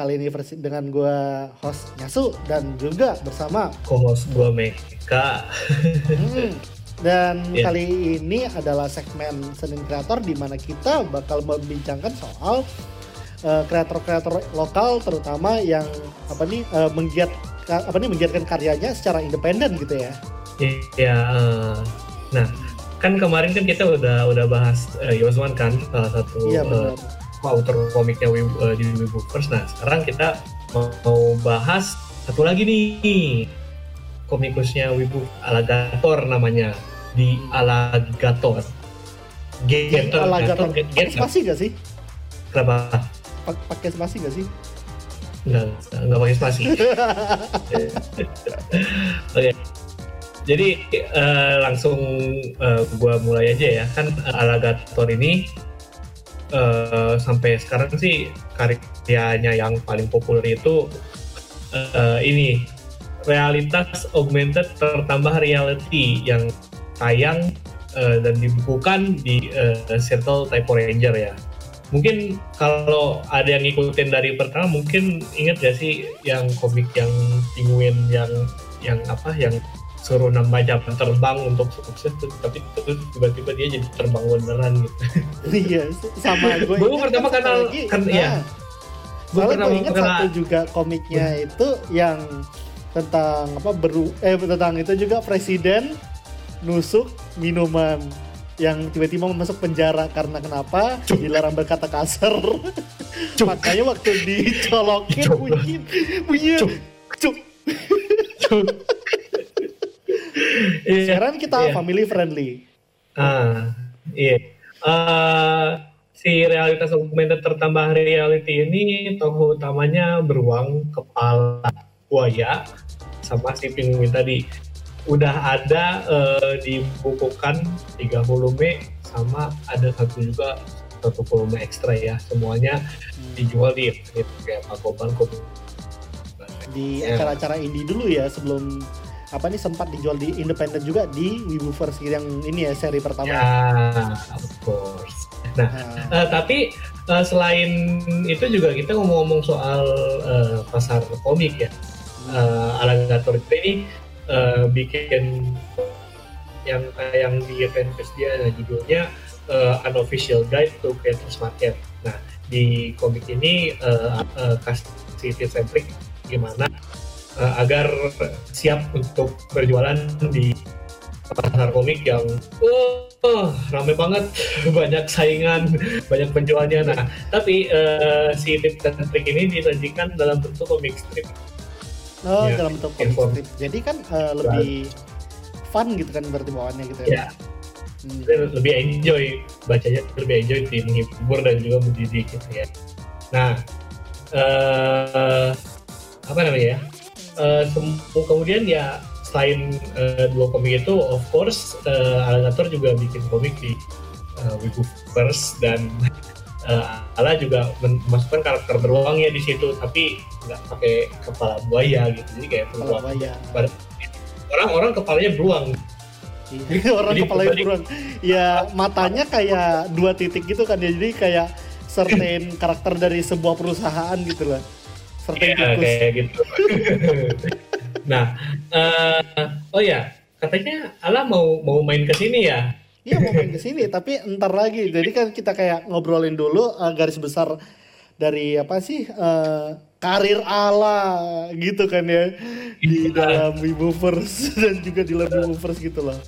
kali ini versi dengan gue host Nyasu dan juga bersama co-host gue Meka. Hmm, dan Iya. kali ini adalah segmen Senin Kreator di mana kita bakal membincangkan soal eh, kreator-kreator lokal terutama yang apa nih eh, menggiat apa nih menggiatkan karyanya secara independen gitu ya. Iya. eh, nah, kan kemarin kan kita udah udah bahas uh, Yosman kan salah satu Iya eh, benar. Author komiknya eh, di Wibookers. Nah, sekarang kita mau, bahas satu lagi nih komikusnya Wibu Alagator namanya di Alagator. Gator, Alagator. Gator, Pakai spasi gak sih? Kenapa? Pa- Pakai spasi gak sih? Enggak, enggak pakai spasi. Oke. Jadi eh, langsung eh, gua mulai aja ya. Kan Alagator ini eh, sampai sekarang sih karyanya yang paling populer itu eh, ini realitas augmented tertambah reality yang tayang eh, dan dibukukan di eh, Circle Typo Ranger ya. Mungkin kalau ada yang ngikutin dari pertama mungkin inget gak sih yang komik yang penguin yang yang apa yang suruh nambah jam terbang untuk sukses tapi terus tiba-tiba dia jadi terbang beneran gitu. iya, sama gue. Gua pertama kenal- kan, iya. Gua Soalnya pernah gue ingat kenal- satu juga komiknya itu yang tentang apa beru eh tentang itu juga presiden nusuk minuman yang tiba-tiba masuk penjara karena kenapa dilarang berkata kasar Cuk. makanya waktu dicolokin Cuk. bunyi bunyi Cuk. cuk Iya. sekarang kita Iya. family friendly Ah, iya. Eh, si realitas augmented tertambah reality ini tokoh utamanya beruang kepala buaya sama si penguin tadi. Udah ada eh, dibukukan 3 volume sama ada satu juga satu volume ekstra ya. Semuanya dijual di internet kayak Pakoban di acara-acara indie dulu ya sebelum apa nih sempat dijual di independen juga di Wibuverse yang ini ya seri pertama Ya, of course. Nah, Eh, tapi eh, selain itu juga kita ngomong-ngomong soal eh, pasar komik ya. Alligator itu ini eh, bikin yang yang di fanpage dia nah, judulnya eh, Unofficial Guide to Creators Market. Nah, di komik ini eh, eh, kasih tips and trick gimana eh, agar siap untuk berjualan di pasar komik yang oh, rame banget, banyak saingan, banyak penjualnya. Nah, tapi eh, si tips dan trik ini disajikan dalam bentuk komik strip. oh ya, dalam bentuk inform. strip jadi kan eh, lebih fun gitu kan berarti bawaannya gitu ya, Ya, Hmm. lebih enjoy bacanya, lebih enjoy di menghibur dan juga mendidik gitu ya. Nah, eh, apa namanya ya? Eh, kemudian ya selain eh, dua komik itu, of course, eh, Alligator juga bikin komik di uh, Wibuverse dan eh, Ala juga memasukkan karakter beruangnya di situ, tapi nggak pakai kepala buaya gitu, jadi kayak Kepala beruang. buaya. Orang-orang kepalanya beruang. Iya, orang Jadi kepala berbanding- buruan ya matanya kayak dua titik gitu kan ya jadi kayak certain karakter dari sebuah perusahaan gitu lah certain Iya, tikus kayak gitu. nah, eh, oh ya, katanya Ala mau mau main ke sini ya? Iya mau main ke sini tapi ntar lagi. Jadi kan kita kayak ngobrolin dulu eh, garis besar dari apa sih eh, karir ala gitu kan ya di Iya. dalam Wibuverse dan juga di luar Wibuverse gitu loh.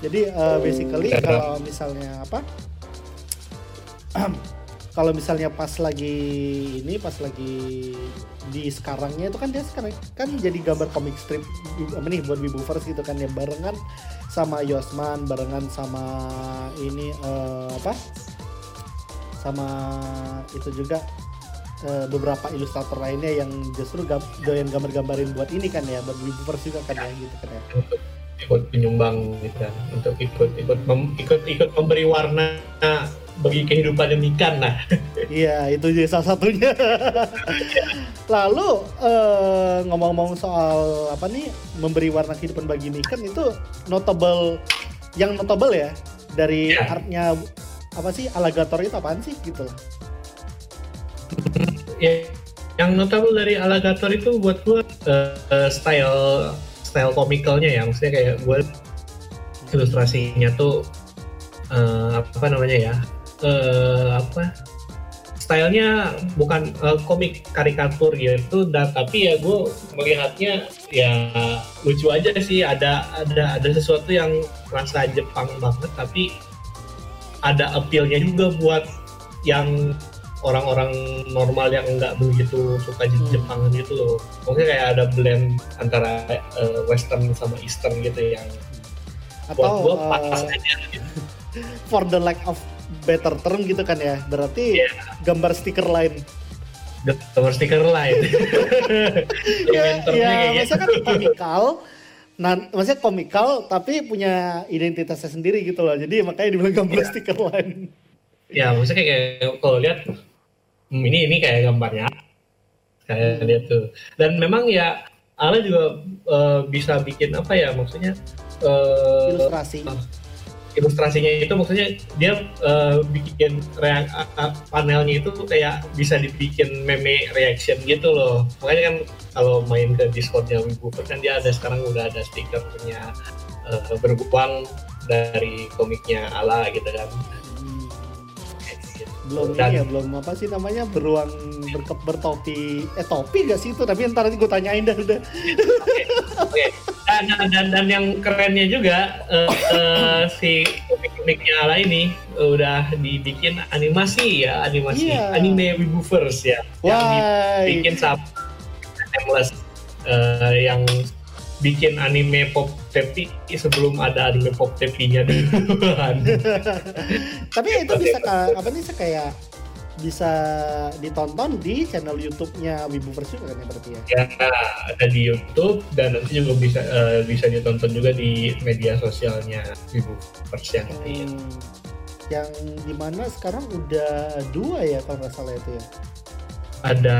Jadi eh, basically Iya. kalau misalnya apa? kalau misalnya pas lagi ini pas lagi di sekarangnya itu kan dia sekarang kan jadi gambar komik strip nih buat Wibuverse gitu kan ya barengan sama Yosman barengan sama ini eh, apa? Sama itu juga eh, beberapa ilustrator lainnya yang justru gam- doyan gambar-gambarin buat ini kan ya buat Wibuverse juga kan ya gitu kan ya. Ikut penyumbang gitu kan, untuk ikut ikut mem- ikut ikut memberi warna bagi kehidupan demikian nah. Iya, itu jadi salah satunya. Lalu eh, ngomong-ngomong soal apa nih memberi warna kehidupan bagi Mikan itu notable yang notable ya dari Iya. artnya apa sih alligator itu apaan sih gitu ya, yang notable dari Alligator itu buat gue uh, uh, style style komikalnya ya maksudnya kayak gue ilustrasinya tuh uh, apa namanya ya uh, apa stylenya bukan uh, komik karikatur gitu dan tapi ya gue melihatnya ya lucu aja sih ada ada ada sesuatu yang rasa Jepang banget tapi ada appealnya juga buat yang orang-orang normal yang nggak begitu suka hmm. Jepang gitu loh. Mungkin kayak ada blend antara uh, Western sama Eastern gitu yang atau buat gua pas uh, aja gitu. For the lack of better term gitu kan ya. Berarti yeah. gambar stiker lain. Gambar stiker lain. ya, ya maksudnya kan komikal. Nah, maksudnya komikal tapi punya identitasnya sendiri gitu loh. Jadi makanya dibilang gambar yeah. stiker lain. Ya, maksudnya kayak kalau lihat hmm, ini ini kayak gambarnya kayak hmm. lihat tuh dan memang ya Ale juga uh, bisa bikin apa ya maksudnya uh, ilustrasi uh, ilustrasinya itu maksudnya dia uh, bikin reak uh, panelnya itu kayak bisa dibikin meme reaction gitu loh. Makanya kan kalau main ke discordnya Wibuper kan dia ada sekarang udah ada stikernya uh, beruang dari komiknya Ala gitu kan belum Dan, ini ya belum apa sih namanya beruang berkep bertopi eh topi gak sih itu tapi ntar nanti gue tanyain dah udah oke okay. dan, dan dan yang kerennya juga uh, uh, si komik-komiknya ala ini udah dibikin animasi ya animasi yeah. anime Wibuverse ya Why? yang dibikin sama Timeless uh, yang bikin anime pop tepi sebelum ada anime pop tepinya duluan. Tapi itu bisa apa nih kayak bisa ditonton di channel YouTube-nya Wibuverse juga kan ya berarti ya? Ya, ada di YouTube dan nanti juga bisa uh, bisa ditonton juga di media sosialnya Wibuverse yang hmm. Yang di mana sekarang udah dua ya kalau nggak salah itu ya? Ada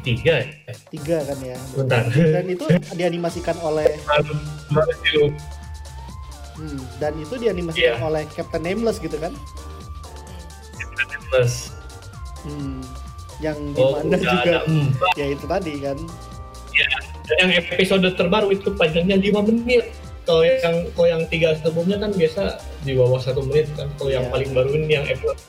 tiga ya? Tiga kan ya. Bentar. Dan itu dianimasikan oleh. Hmm, dan itu dianimasikan yeah. oleh Captain Nameless gitu kan? Captain Nameless. Hmm, yang oh, di mana juga ya itu tadi kan. Ya, yang episode terbaru itu panjangnya 5 menit kalau yang kalau yang tiga sebelumnya kan biasa di bawah satu menit kan. Kalau yeah. yang iya. paling baru ini yang episode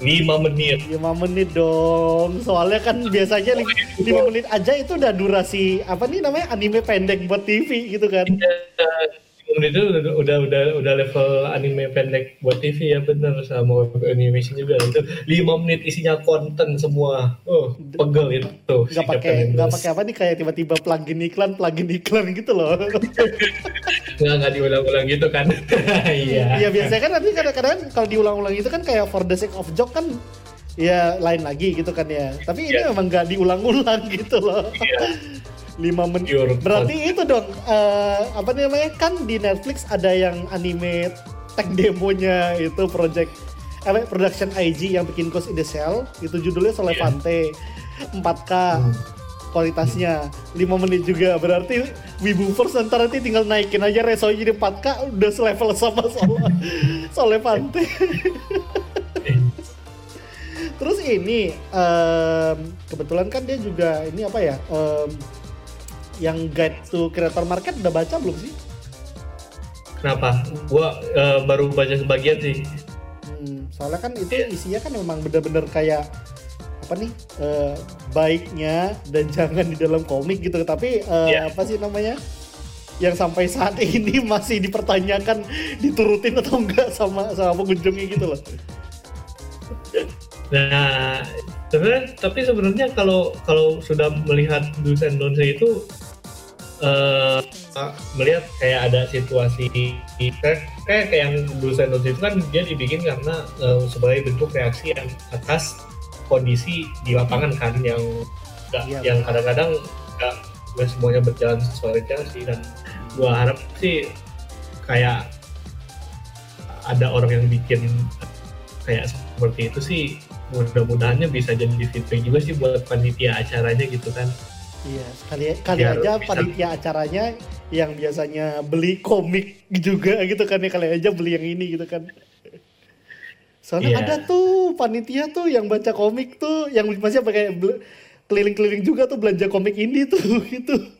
4 lima menit. Lima menit dong. Soalnya kan biasanya lima menit aja itu udah durasi apa nih namanya anime pendek buat TV gitu kan. Yeah itu udah, udah udah udah level anime pendek buat TV ya bener. Sama animation juga. Itu lima menit isinya konten semua. Oh pegel itu. Nggak pakai nggak pakai apa nih? Kayak tiba-tiba plugin iklan plugin iklan gitu loh. Nggak nggak diulang-ulang gitu kan. Iya. Iya biasanya kan nanti kadang-kadang kalau diulang-ulang itu kan kayak for the sake of joke kan ya lain lagi gitu kan ya. Tapi ini yeah. memang nggak diulang-ulang gitu loh. Yeah. 5 menit. Berarti itu dong uh, apa namanya? Kan di Netflix ada yang anime tag demonya itu project apa production IG yang bikin Ghost in the Shell. Itu judulnya Solevante yeah. 4K hmm. kualitasnya. 5 menit juga. Berarti Wibuverse ntar nanti tinggal naikin aja resonya jadi 4K udah selevel sama Sol Solevante terus ini um, kebetulan kan dia juga ini apa ya um, yang guide to creator market udah baca belum sih? Kenapa? Gua uh, baru baca sebagian sih. Hmm, soalnya kan itu isinya kan memang bener-bener kayak apa nih uh, baiknya dan jangan di dalam komik gitu tapi uh, yeah. apa sih namanya yang sampai saat ini masih dipertanyakan diturutin atau enggak sama sama pengunjungnya gitu loh. Nah, sebenarnya tapi sebenarnya kalau kalau sudah melihat do's and don'ts itu uh, melihat kayak ada situasi kayak kayak yang do's and don'ts itu kan dia dibikin karena uh, sebagai bentuk reaksi yang atas kondisi di lapangan kan yang gak, ya, yang kadang-kadang nggak -kadang semuanya berjalan sesuai rencana sih. Dan gua harap sih kayak ada orang yang bikin kayak seperti itu sih mudah-mudahannya bisa jadi feedback juga sih buat panitia acaranya gitu kan iya kali kali Biar aja bisa. panitia acaranya yang biasanya beli komik juga gitu kan ya kali aja beli yang ini gitu kan Soalnya Iya. ada tuh panitia tuh yang baca komik tuh, yang masih pakai keliling-keliling juga tuh belanja komik indie tuh gitu.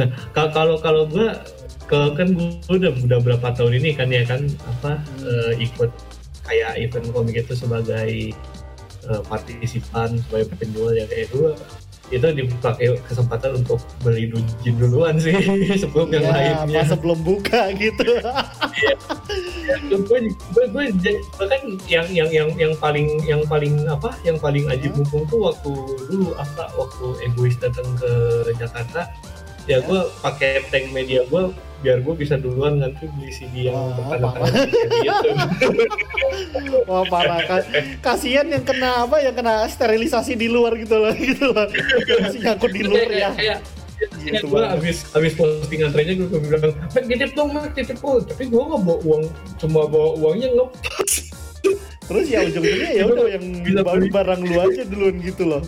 Nah, ka- kalau kalau gue ke kan gue udah udah berapa tahun ini kan ya kan apa eh, ikut kayak event komik itu sebagai eh, partisipan sebagai penjual ya kayak gue itu dipakai kesempatan untuk beli dujin duluan sih sebelum yang Ya, lainnya. pas sebelum buka gitu. gue gue gue bahkan yang yang yang yang paling yang paling apa yang paling ajib Hmm. mumpung tuh waktu dulu apa waktu egois datang ke Jakarta ya gue pakai tank media gue biar gue bisa duluan nanti beli CD yang Wah, makanan parah. gitu. Wah parah Ka- kasihan yang kena apa yang kena sterilisasi di luar gitu loh gitu loh. Yang masih nyangkut di luar ya. kayak kayak Gitu gue abis abis postingan trennya gue bilang mak titip dong mak titip dong tapi gue nggak bawa uang cuma bawa uangnya ngepas Terus ya ujung-ujungnya ya udah yang Bisa baru beli. barang lu aja duluan gitu loh.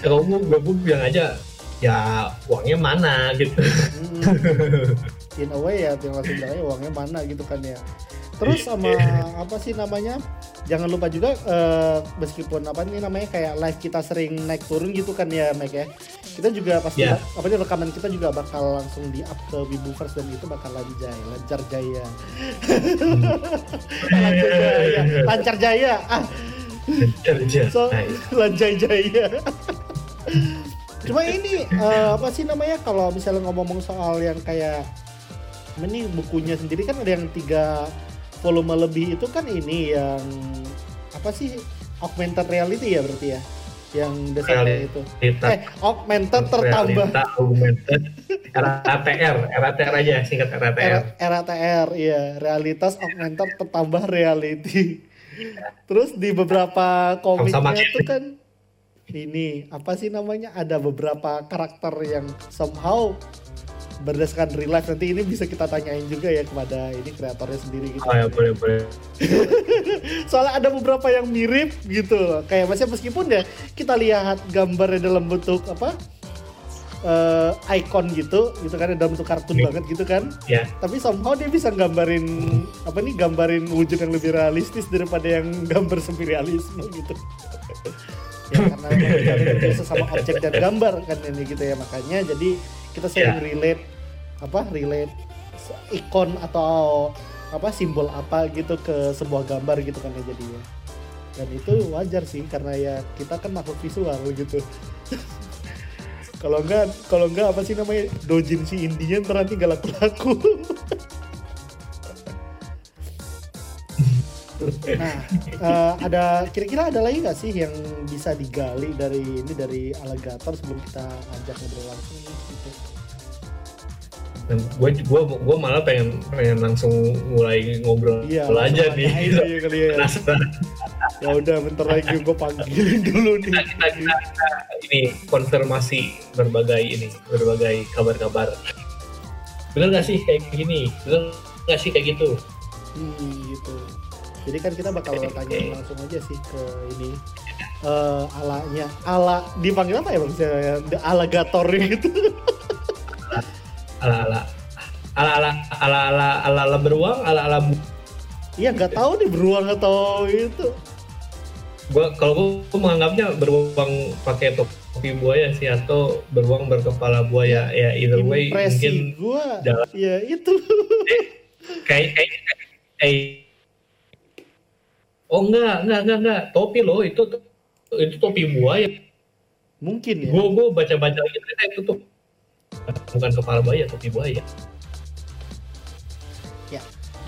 kalau gue gue bilang aja ya uangnya mana gitu Hmm. In a way ya tinggal langsung bilang, "Eh, uangnya mana gitu kan ya. Terus sama apa sih namanya? Jangan lupa juga eh, meskipun apa nih namanya kayak live kita sering naik turun gitu kan ya Mike ya. Kita juga pasti Ya. apa nih rekaman kita juga bakal langsung di up ke Wibuverse dan itu bakal lanjai, lancar jaya. lancar jaya, lancar jaya. Ah, kerja so Nah, lanjai jaya. Cuma ini eh, apa sih namanya kalau misalnya ngomong-ngomong soal yang kayak ini bukunya sendiri kan ada yang tiga volume lebih itu kan ini yang apa sih augmented reality ya berarti ya? Yang desainnya itu. Eh augmented tertambah. Realita augmented. RATR RATR aja singkat RATR RATR iya. Realitas augmented tertambah reality. Terus di beberapa komiknya tuh kan ini apa sih namanya? Ada beberapa karakter yang somehow berdasarkan real life. Nanti ini bisa kita tanyain juga ya kepada ini kreatornya sendiri gitu. Oh ya boleh boleh. Soalnya ada beberapa yang mirip gitu loh. kayak maksudnya meskipun ya kita lihat gambarnya dalam bentuk apa eh, icon gitu gitu kan dalam bentuk kartun Iya. banget gitu kan. Ya tapi somehow dia bisa gambarin apa nih gambarin wujud yang lebih realistis daripada yang gambar semi realisme gitu ya karena memang kita ada terbiasa sama objek dan gambar kan ini gitu ya. Makanya jadi kita sering relate apa relate ikon atau apa simbol apa gitu ke sebuah gambar gitu kan ya jadinya dan itu wajar sih karena ya kita kan makhluk visual gitu. Kalau enggak kalau enggak apa sih namanya? Dojin si indinya ntar nanti gak laku-laku nah eh, ada kira-kira ada lagi nggak sih yang bisa digali dari ini dari alligator sebelum kita ajak ngobrol langsung gitu. gue gue gue malah pengen pengen langsung mulai ngobrol Iya, aja nih aja kali ya. penasaran Ya udah bentar lagi gue panggilin dulu nih. kita, kita, kita, kita ini konfirmasi berbagai ini berbagai kabar-kabar bener gak sih kayak gini bener gak sih kayak gitu Hmm, gitu. Jadi kan kita bakal tanya langsung aja sih ke ini uh, alanya ala dipanggil apa ya bang? Ya, The alligator gitu. ala ala ala ala ala ala ala, ala beruang ala ala Iya nggak tahu nih beruang atau itu. Gua kalau gua menganggapnya beruang pakai topi buaya sih atau beruang berkepala buaya ya either way mungkin gua. Ya itu. Eh, kayak kayak eh, oh enggak enggak enggak enggak topi loh itu itu topi buaya Mungkin ya. gua gua baca baca lagi ternyata itu tuh bukan kepala buaya topi buaya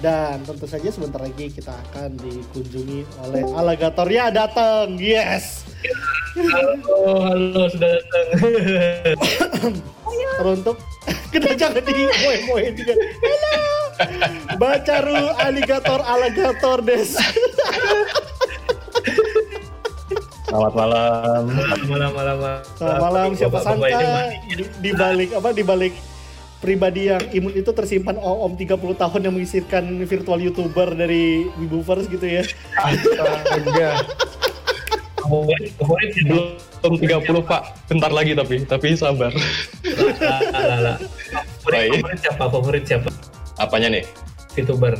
Dan tentu saja sebentar lagi kita akan dikunjungi oleh alligator ya datang. Yes. halo halo sudah datang Teruntuk kita jangan di moe moe juga. Halo. Bacaru alligator alligator des. Selamat malam. malam malam malam Selamat malam siapa sangka di, di balik apa di balik pribadi yang imun itu tersimpan om 30 tahun yang mengisirkan virtual youtuber dari Wibuverse gitu ya. Astaga. Belum 30 pak. Bentar lagi tapi. Tapi sabar. Favorit siapa favorit siapa Apanya nih? VTuber?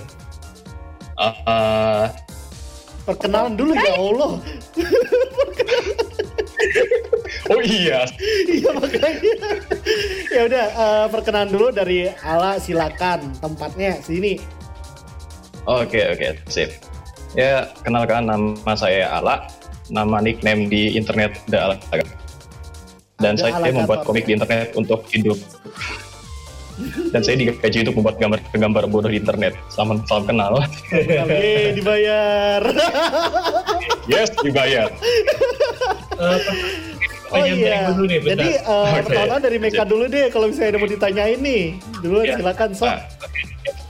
Eh, Perkenalan dulu ya Allah. oh iya, Iya makanya. ya udah eh, perkenalan dulu dari Ala silakan tempatnya sini. oke oke, sip. Ya, kenalkan nama saya Ala, nama nickname di internet The Alagator. Dan saya membuat komik di internet untuk hidup. Dan saya digaji untuk membuat gambar-gambar bodoh di internet. Salam, salam kenal. Yeay dibayar. yes, dibayar. Eh, oh iya. dulu nih. Jadi eh, Oke. pertama dari Meka dulu deh kalau misalnya ada mau ditanyain nih. Dulu Iya. silakan sok. Nah,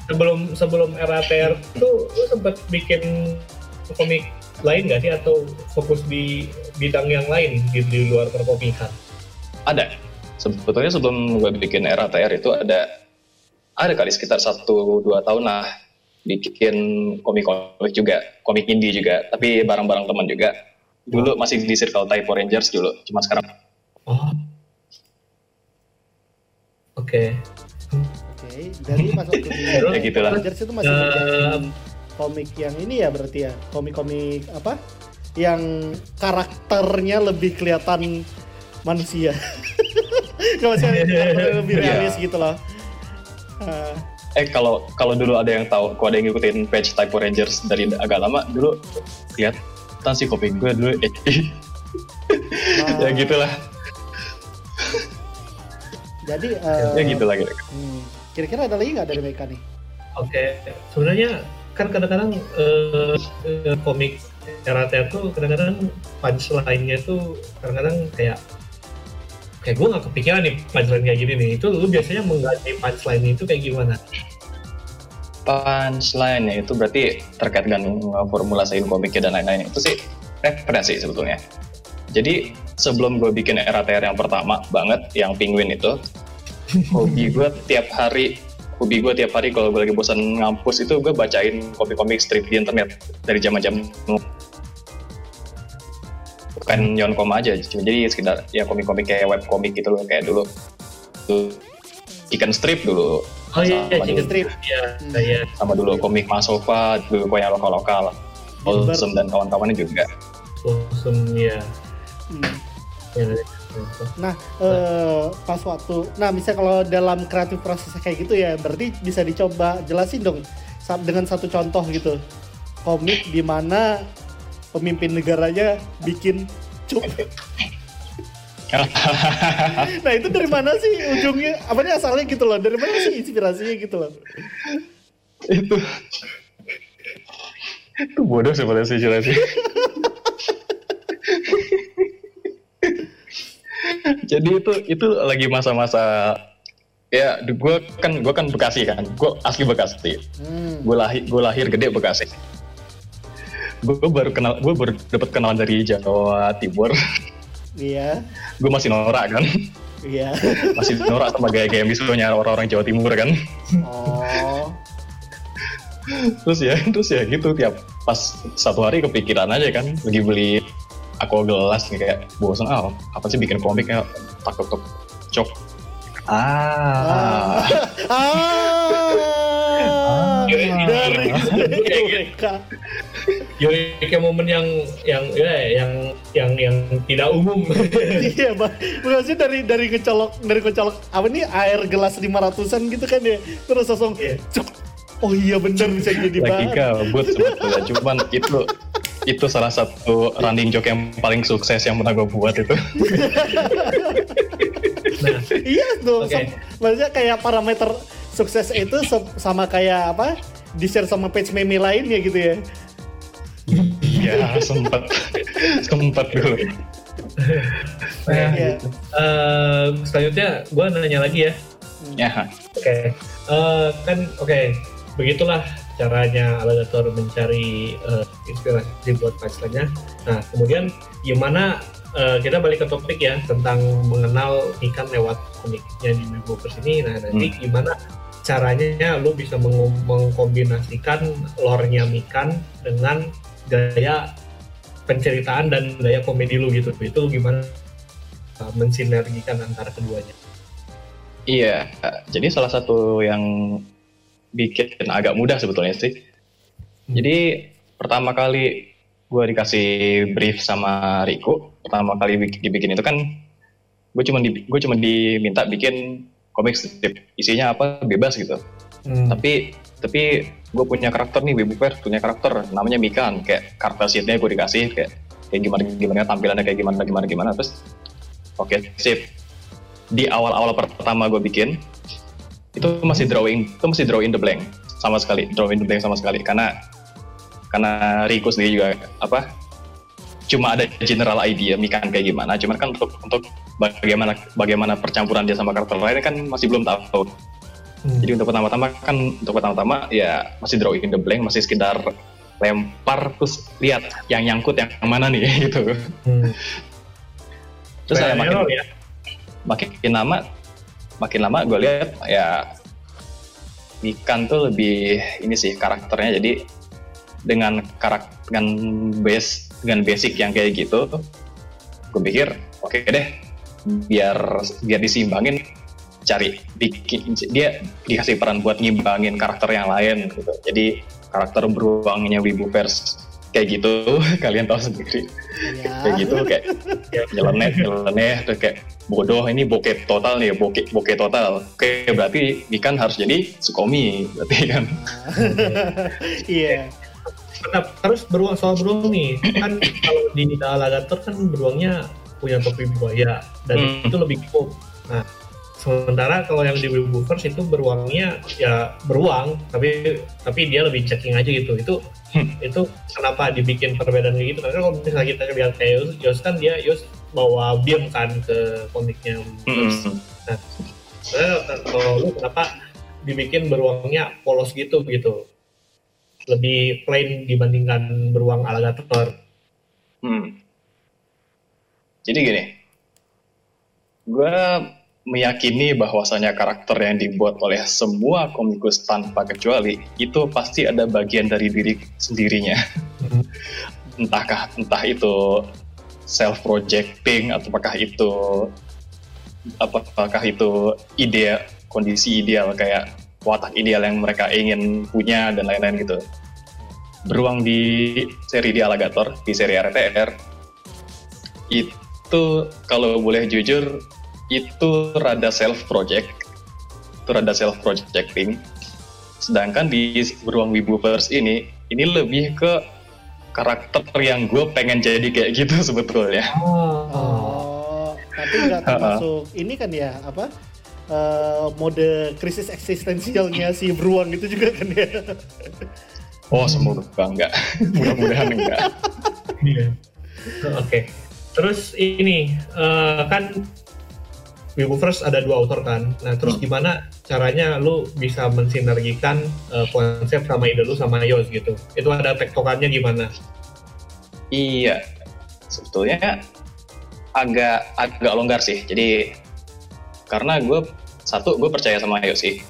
sebelum sebelum RATR tuh lu sempat bikin komik lain nggak sih atau fokus di bidang yang lain di, di luar perkomikan? ada. Sebetulnya sebelum gue bikin RATR itu ada ada kali sekitar satu dua tahun lah bikin komik-komik juga, komik indie juga, tapi bareng-bareng teman juga. Dulu masih di circle Typo Rangers dulu, cuma sekarang Oh. Oke. Oke, dari pas waktu di Ya. Rangers itu masih ngerjain komik yang ini ya berarti ya komik-komik apa yang karakternya lebih kelihatan manusia kalau saya lebih Iya. realis gitu loh Eh, eh kalau kalau dulu ada yang tahu, kalau ada yang ngikutin page Typo Rangers dari agak lama dulu kelihatan sih komik gue dulu eh, ya gitulah jadi eh, ya gitulah gitu. hmm, kira-kira ada lagi nggak dari mereka nih Oke. Sebenarnya kan kadang-kadang eh, eh, komik RATR tuh kadang-kadang punchline-nya tuh kadang-kadang kayak kayak gue nggak kepikiran nih punchline kayak gini nih. Itu lu biasanya mengganti punchline itu kayak gimana? punchline itu berarti terkait dengan formulasiin komiknya dan lain-lain itu sih referensi sebetulnya jadi sebelum gue bikin RATR yang pertama banget yang penguin itu hobi gue tiap hari hobi gue tiap hari kalau gue lagi bosan ngampus itu gue bacain komik-komik strip di internet dari zaman-zaman bukan yonkoma aja cuma jadi sekitar ya komik-komik kayak webkomik gitu loh kayak dulu chicken strip dulu Oh iya, Sama chicken strip. Iya, Hmm. iya. sama dulu komik Masova, dulu yang lokal-lokal. Olsem dan kawan-kawannya juga. Langsung ya. Hmm. ya. Nah, eh, pas waktu, nah misalnya kalau dalam kreatif prosesnya kayak gitu ya, berarti bisa dicoba jelasin dong dengan satu contoh gitu, komik di mana pemimpin negaranya bikin cup. Nah itu dari mana sih ujungnya? Apa nih asalnya gitu loh? Dari mana sih inspirasinya gitu loh? itu itu bodoh sebenarnya sih jelasin. Jadi itu itu lagi masa-masa ya gue kan gue kan Bekasi kan, gue asli Bekasi. Hmm. Gue lahir gue lahir gede Bekasi. Gue baru kenal gue baru dapat kenalan dari Jawa Timur. Iya, gue masih norak kan. iya. masih norak sama gaya-gaya misalnya orang-orang Jawa Timur kan? Oh, terus ya terus ya gitu tiap pas satu hari kepikiran aja kan? Lagi beli aku gelas nih kayak bosan ah apa sih bikin komik ya? Takut takut cok. Ah. Ah, Dari- dari dari- kayak momen yang yang ya yang yang yang tidak umum. Iya, bang. Maksudnya dari dari kecolok dari kecolok apa nih air gelas 500-an gitu kan ya. Terus langsung Iya. cuk. Oh iya bener bisa jadi lagi bahan. gabut sebetulnya cuman itu itu salah satu running joke yang paling sukses yang pernah gue buat itu nah, Iya tuh. Oke. sam- Maksudnya kayak parameter sukses itu se- sama kayak apa? Di share sama page meme lainnya gitu ya. ya sempet sempet dulu nah, Iya. eh, selanjutnya gue nanya lagi ya. ya Oke, Eh, kan oke begitulah caranya alligator mencari eh, inspirasi buat punchline-nya. Nah, kemudian gimana eh, kita balik ke topik ya tentang mengenal ikan lewat komiknya di Bibopers ini. Nah, nanti gimana caranya lu bisa meng- mengkombinasikan lore-nya Mikan dengan gaya penceritaan dan gaya komedi lu gitu. Itu gimana eh, mensinergikan antara keduanya? Iya, jadi salah satu yang bikin agak mudah sebetulnya sih. Jadi pertama kali gue dikasih brief sama Riko, pertama kali dibikin itu kan gue cuma di, gue cuma diminta bikin komik strip isinya apa bebas gitu. Hmm. Tapi tapi gue punya karakter nih Baby punya karakter namanya Mikan kayak karakter sheetnya gue dikasih kayak kayak gimana gimana tampilannya kayak gimana gimana gimana terus oke okay, sip di awal-awal pertama gue bikin itu masih drawing itu masih draw in the blank sama sekali draw in the blank sama sekali karena karena Rico sendiri juga apa cuma ada general idea Mikan kayak gimana cuman kan untuk untuk bagaimana bagaimana percampuran dia sama karakter lainnya kan masih belum tahu hmm. jadi untuk pertama-tama kan untuk pertama-tama ya masih draw in the blank masih sekedar lempar terus lihat yang nyangkut yang mana nih gitu. Hmm. terus saya makin ya. makin lama makin lama gue lihat ya ikan tuh lebih ini sih karakternya jadi dengan karakter dengan base dengan basic yang kayak gitu gue pikir oke okay deh biar biar disimbangin cari bikin dia dikasih peran buat ngimbangin karakter yang lain gitu jadi karakter beruangnya Wibuverse kayak gitu kalian tahu sendiri ya. kayak gitu kayak ya, nyeleneh nyeleneh terus kayak bodoh ini bokeh total nih bokeh bokeh total oke berarti ikan harus jadi sukomi berarti kan iya yeah. Terus beruang soal beruang nih kan kalau di Nita Alagator kan beruangnya punya topi buaya dan hmm. itu lebih cool nah Sementara kalau yang di Wibuverse itu beruangnya ya beruang, tapi tapi dia lebih checking aja gitu. Itu hmm. itu kenapa dibikin perbedaan kayak gitu? Karena kalau misalnya kita lihat kayak Yos, Yos kan dia Yos bawa beam kan ke komiknya Hmm. Nah, kalau lu kenapa dibikin beruangnya polos gitu gitu? Lebih plain dibandingkan beruang alligator. Hmm. Jadi gini, gue meyakini bahwasanya karakter yang dibuat oleh semua komikus tanpa kecuali itu pasti ada bagian dari diri sendirinya. Hmm. Entahkah entah itu self projecting atau apakah itu apakah itu ide kondisi ideal kayak watak ideal yang mereka ingin punya dan lain-lain gitu. Beruang di seri di Alligator di seri RTR itu kalau boleh jujur itu rada self project itu rada self projecting sedangkan di beruang Wibuverse ini ini lebih ke karakter yang gue pengen jadi kayak gitu sebetulnya. Oh, oh. Tapi nggak termasuk ini kan ya apa uh, mode krisis eksistensialnya si beruang itu juga kan ya oh semoga enggak mudah-mudahan enggak iya oke okay. terus ini uh, kan Wibuverse ada dua author kan. Nah, terus hmm. gimana caranya lu bisa mensinergikan uh, konsep sama ide lu sama Yos gitu? Itu ada tektokannya gimana? Iya, sebetulnya agak agak longgar sih. Jadi karena gue satu gue percaya sama Yos sih.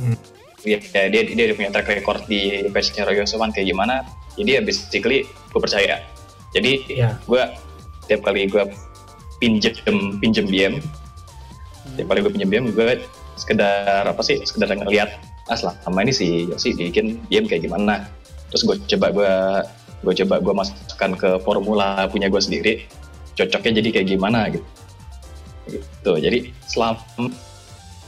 Hmm. Ya, dia, dia dia punya track record di patchnya Roy Yosoman kayak gimana. Jadi ya basically gue percaya. Jadi yeah. gue tiap kali gue pinjem pinjem BM tiap kali gue pinjam BM gue sekedar apa sih sekedar ngeliat ah selama ini si Yosi bikin BM kayak gimana terus gue coba gue gue coba gue masukkan ke formula punya gue sendiri cocoknya jadi kayak gimana gitu gitu jadi selama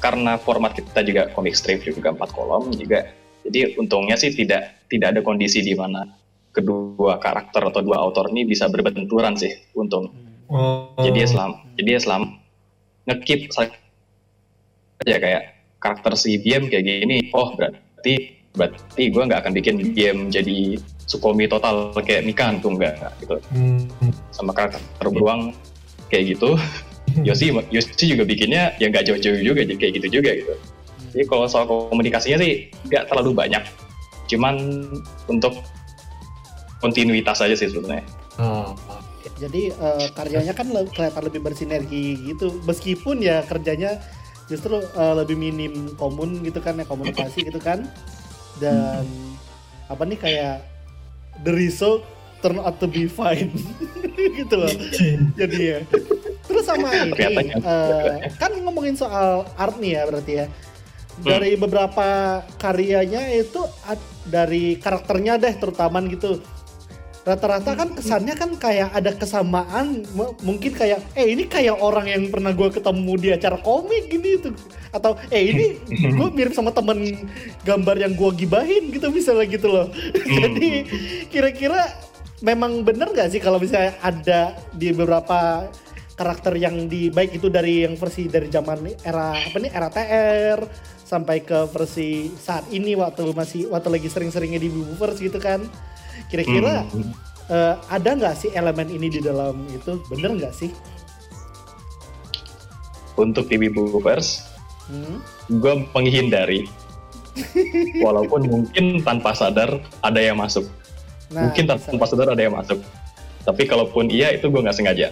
karena format kita juga comic strip juga empat kolom juga. Jadi untungnya sih tidak tidak ada kondisi di mana kedua karakter atau dua autor ini bisa berbenturan sih untung. Oh. jadi selama jadi selama ngekip aja kayak karakter si BM kayak gini. Oh berarti berarti gue nggak akan bikin BM jadi Sukomi total kayak Mikan tuh enggak gitu. Hmm. sama karakter beruang kayak gitu Yosi Yosi juga bikinnya ya nggak jauh-jauh juga jadi kayak gitu juga gitu. Jadi kalau soal komunikasinya sih nggak terlalu banyak. Cuman untuk kontinuitas aja sih sebenarnya. Oh, jadi uh, karyanya kan kelihatan lebih bersinergi gitu. Meskipun ya kerjanya justru uh, lebih minim komun gitu kan ya komunikasi gitu kan. Dan hmm. apa nih kayak the result turn out to be fine gitu loh. Jadi ya terus sama ini uh, kan? ngomongin soal art nih ya berarti ya. Dari beberapa karyanya itu dari karakternya deh terutama gitu. Rata-rata kan kesannya kan kayak ada kesamaan mungkin kayak eh ini kayak orang yang pernah gue ketemu di acara komik gini tuh. Atau eh ini gue mirip sama temen gambar yang gue gibahin gitu misalnya gitu loh. Jadi kira-kira memang bener nggak sih kalau misalnya ada di beberapa karakter yang di baik itu dari yang versi dari zaman era apa nih era TR sampai ke versi saat ini waktu masih waktu lagi sering-seringnya di Bubuverse gitu kan kira-kira Hmm. eh, ada nggak sih elemen ini di dalam itu bener nggak sih Untuk TV Boopers, Hmm? gue menghindari. Walaupun mungkin tanpa sadar ada yang masuk. Nah, mungkin bisa. tanpa sadar ada yang masuk. Tapi kalaupun iya itu gue nggak sengaja.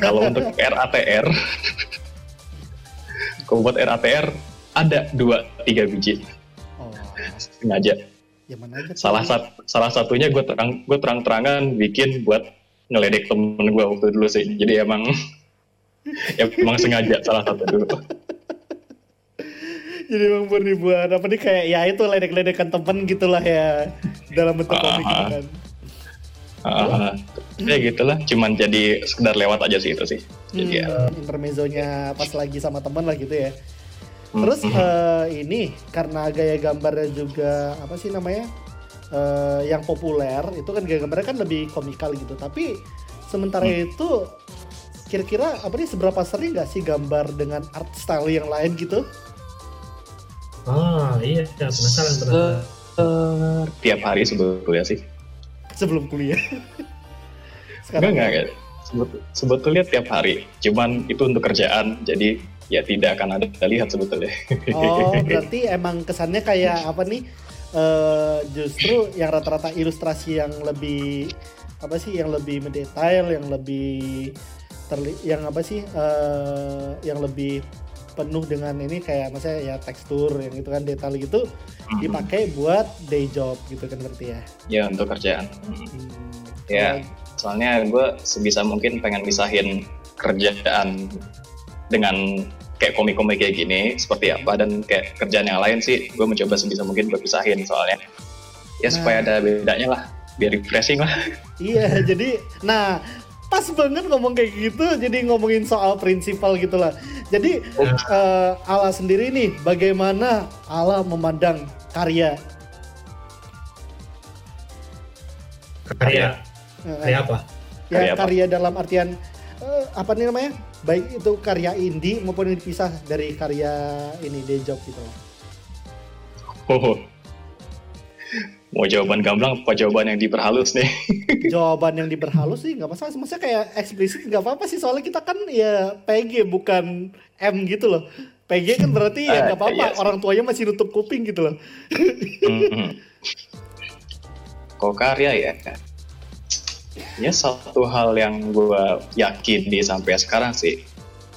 Kalau untuk RATR, kalau buat RATR ada dua tiga biji oh, sengaja. ya mana aja? Salah sat salah satunya gue terang gue terang terangan bikin buat ngeledek temen gue waktu dulu sih. Jadi emang emang sengaja salah satu dulu. jadi emang murni buat apa nih kayak ya itu ledek-ledekan temen gitulah ya dalam bentuk komik gitu Ah. kan Ah, ya gitulah, cuman jadi sekedar lewat aja sih itu sih. Jadi ya. Hmm, intermezzonya pas lagi sama temen lah gitu ya Hmm, Terus hmm. eh, ini karena gaya gambarnya juga apa sih namanya eh, yang populer itu kan gaya gambarnya kan lebih komikal gitu. Tapi sementara Hmm. itu kira-kira apa nih seberapa sering gak sih gambar dengan art style yang lain gitu? Ah iya, ya, penasaran penasaran. Eh, tiap hari sebetulnya sih. Sebelum kuliah. Enggak, Sekarang enggak, enggak. Sebet- sebetulnya tiap hari. Cuman itu untuk kerjaan, jadi ya tidak akan ada lihat sebetulnya. Oh, berarti emang kesannya kayak apa nih? eh justru yang rata-rata ilustrasi yang lebih apa sih? Yang lebih mendetail, yang lebih terli yang apa sih? eh yang lebih penuh dengan ini kayak maksudnya ya tekstur yang itu kan detail gitu Hmm. dipakai buat day job gitu kan berarti ya. ya untuk kerjaan. Hmm. Ya. Soalnya gue sebisa mungkin pengen misahin kerjaan dengan kayak komik-komik kayak gini seperti apa dan kayak kerjaan yang lain sih gue mencoba sebisa mungkin gue pisahin soalnya ya supaya ada bedanya lah biar refreshing lah Iya, jadi nah pas banget ngomong kayak gitu, jadi ngomongin soal prinsipal gitulah. Jadi eh, Allah sendiri nih, bagaimana Allah memandang karya? Karya, Eh, karya apa? ya karya apa? karya dalam artian eh, apa nih namanya? Baik itu karya indie maupun yang dipisah dari karya ini day job gitu. Oh. Mau jawaban gamblang apa jawaban yang diperhalus nih? Jawaban yang diperhalus sih nggak masalah, maksudnya kayak eksplisit nggak apa-apa sih soalnya kita kan ya PG bukan M gitu loh. PG kan berarti ya Ah, nggak apa-apa, iya orang tuanya masih nutup kuping gitu loh. Hmm. Kok karya ya? Ya satu hal yang gue yakin di sampai sekarang sih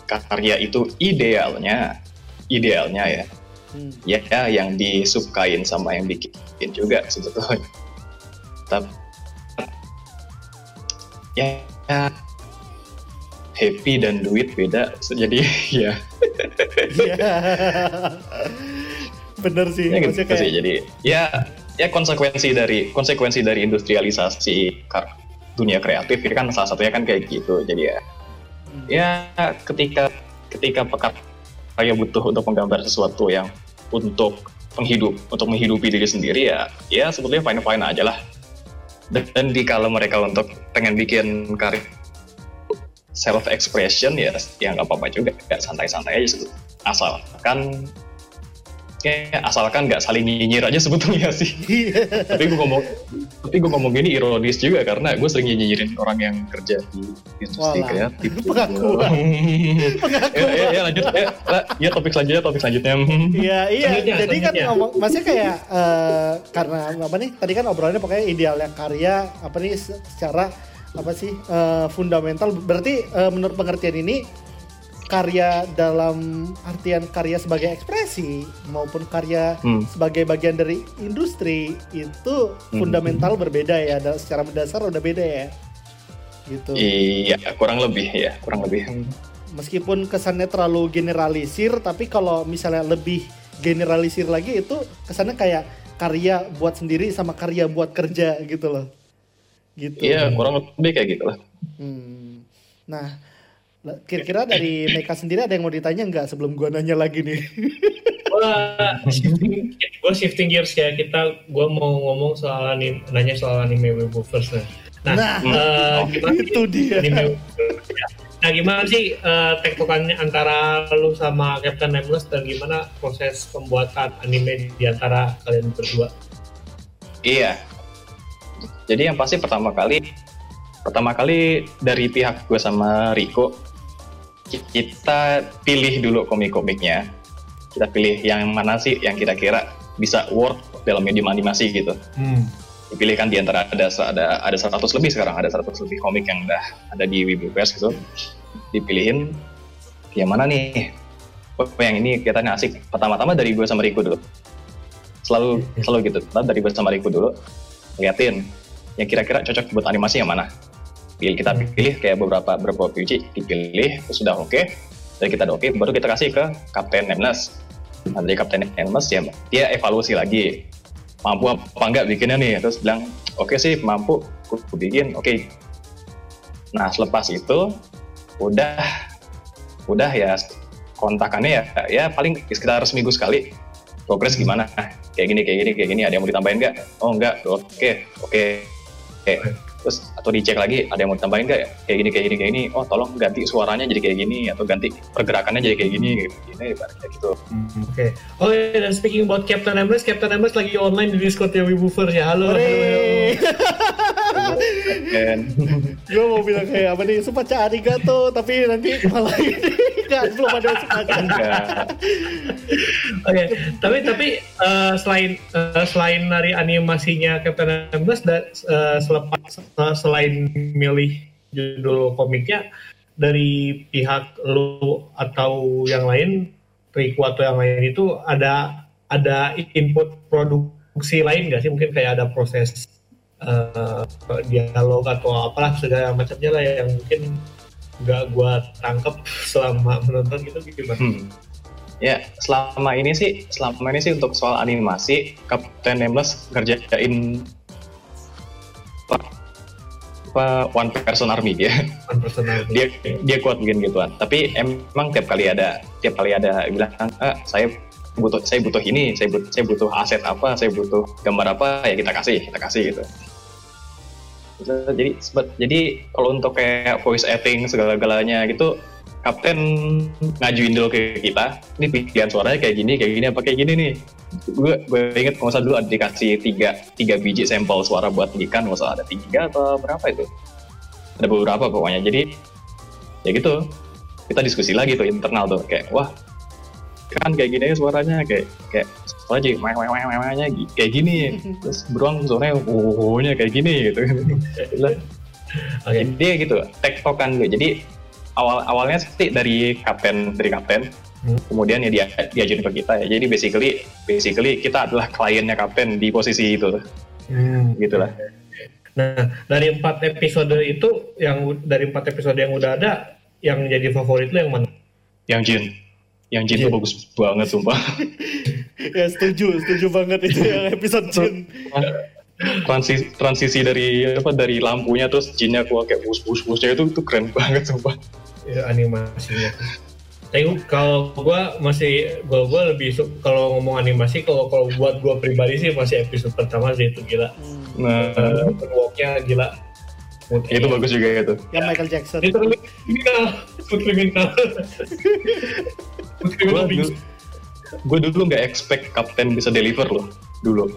karya itu idealnya, idealnya ya, Hmm. ya yang disukain sama yang bikin juga sebetulnya. Tapi ya, ya, happy dan duit beda, jadi ya. Bener sih, ya gitu kayak sih jadi ya ya konsekuensi dari konsekuensi dari industrialisasi dunia kreatif itu kan salah satunya kan kayak gitu jadi ya Hmm. ya ketika ketika pekarya butuh untuk menggambar sesuatu yang untuk menghidup untuk menghidupi diri sendiri ya ya sebetulnya fine fine aja lah. Dan, di kalau mereka untuk pengen bikin karya self expression ya ya nggak apa-apa juga nggak santai-santai aja sebetulnya asalkan ya asalkan nggak saling nyinyir aja sebetulnya sih Iya. tapi gue ngomong tapi gue ngomong gini ironis juga karena gue sering nyinyirin orang yang kerja di industri Walah, kreatif pengakuan. ya, ya, ya lanjut ya, ya topik selanjutnya topik selanjutnya Iya, iya. Selanjutnya, Jadi kan ngomong, maksudnya kayak eh, karena apa nih? Tadi kan obrolannya pokoknya idealnya karya apa nih se- secara apa sih eh, fundamental. Berarti eh, menurut pengertian ini karya dalam artian karya sebagai ekspresi maupun karya Hmm. sebagai bagian dari industri itu Hmm. fundamental berbeda ya. Da- Secara mendasar udah beda ya. Gitu. iya kurang lebih ya kurang lebih meskipun kesannya terlalu generalisir tapi kalau misalnya lebih generalisir lagi itu kesannya kayak karya buat sendiri sama karya buat kerja gitu loh gitu Iya, kurang lebih kayak gitu lah. Hmm. Nah, kira-kira dari Meka sendiri ada yang mau ditanya nggak sebelum gua nanya lagi nih? Gua shifting, gua shifting gears ya kita gua mau ngomong soal anime, nanya soal anime Weebovers nah. Nah, Nah, eh, gimana sih itu dia. anime Weebovers? Nah, gimana sih eh, tektokannya antara lu sama Captain Nameless dan gimana proses pembuatan anime di antara kalian berdua? Iya. Jadi yang pasti pertama kali, pertama kali dari pihak gue sama Riko, kita pilih dulu komik-komiknya. Kita pilih yang mana sih yang kira-kira bisa work dalam medium animasi gitu. Hmm. Dipilihkan di antara ada ada ada 100 lebih sekarang, ada 100 lebih komik yang udah ada di Wibuverse gitu. Dipilihin yang mana nih? Oh, yang ini kita asik. Pertama-tama dari gue sama Riko dulu. Selalu selalu gitu. Dari gue sama Riko dulu. Liatin yang kira-kira cocok buat animasi yang mana. Pilih kita Hmm. pilih kayak beberapa beberapa biji dipilih sudah oke. Dan kita udah oke baru kita kasih ke Kapten Nemnes. Nah, dari Kapten Nemnes ya dia evaluasi lagi mampu apa enggak bikinnya nih terus bilang oke sih mampu aku bikin oke nah selepas itu udah udah ya kontakannya ya ya paling sekitar seminggu sekali progres gimana kayak gini kayak gini kayak gini ada yang mau ditambahin nggak oh enggak oke oke oke terus atau dicek lagi ada yang mau ditambahin nggak kayak gini kayak gini kayak gini oh tolong ganti suaranya jadi kayak gini atau ganti pergerakannya jadi kayak gini kayak gini ibarat kayak gitu Oke. Oh iya, dan speaking about Captain Nameless, Captain Nameless lagi online di Discord ya Weebovers ya. Halo. halo, halo. Dan gue mau bilang kayak apa nih sumpah cari gato tapi nanti malah ini nggak belum ada enggak. Oke, tapi tapi eh, selain eh, selain dari animasinya Captain Nameless dan eh, selepas eh, selain milih judul komiknya dari pihak lu atau yang lain, Riku atau yang lain itu ada ada input produksi lain nggak sih? Mungkin kayak ada proses eh, dialog atau apalah segala macamnya lah yang mungkin nggak gua tangkep selama menonton gitu gimana? Hmm. Ya, selama ini sih, selama ini sih untuk soal animasi, Captain Nameless ngerjain apa, one person army dia. One personal. dia dia kuat bikin gituan. Tapi emang tiap kali ada, tiap kali ada bilang, ah, saya butuh saya butuh ini, saya butuh saya butuh aset apa, saya butuh gambar apa, ya kita kasih, kita kasih gitu. Jadi sebe- jadi kalau untuk kayak voice acting segala-galanya gitu Kapten ngajuin dulu ke kita, ini pilihan suaranya kayak gini, kayak gini, apa kayak gini nih. Gue gue inget nggak salah dulu ada dikasih tiga, tiga biji sampel suara buat ikan, nggak ada tiga atau berapa itu. Ada beberapa pokoknya. Jadi ya gitu, kita diskusi lagi tuh internal tuh kayak wah kan kayak gini ya suaranya kayak kayak suara jadi meh meh meh meh nya kayak gini. Terus beruang suaranya oh nya kayak gini gitu. Oke. jadi gitu tektokan gue. Jadi awal awalnya sih dari kapten dari kapten. Hmm. kemudian ya dia diajuin ke kita ya. Jadi basically basically kita adalah kliennya kapten di posisi itu. Hmm. gitulah. Nah, dari empat episode itu, yang dari empat episode yang udah ada, yang jadi favorit lo yang mana? yang Jin yang Jin tuh Jin. bagus banget sumpah ya setuju setuju banget itu yang episode Jin transisi transisi dari apa dari lampunya terus Jinnya keluar kayak bus bus busnya itu tuh keren banget sumpah Ya, animasinya. Tapi kalau gua masih, gua gua lebih kalau ngomong animasi, kalau kalau buat gua pribadi sih masih episode pertama sih itu gila. Hmm. nah Uh, walknya gila. Itu bagus juga itu yang Michael Jackson Literally kriminal, food kriminal. Gue dulu, nggak expect kapten bisa deliver loh dulu.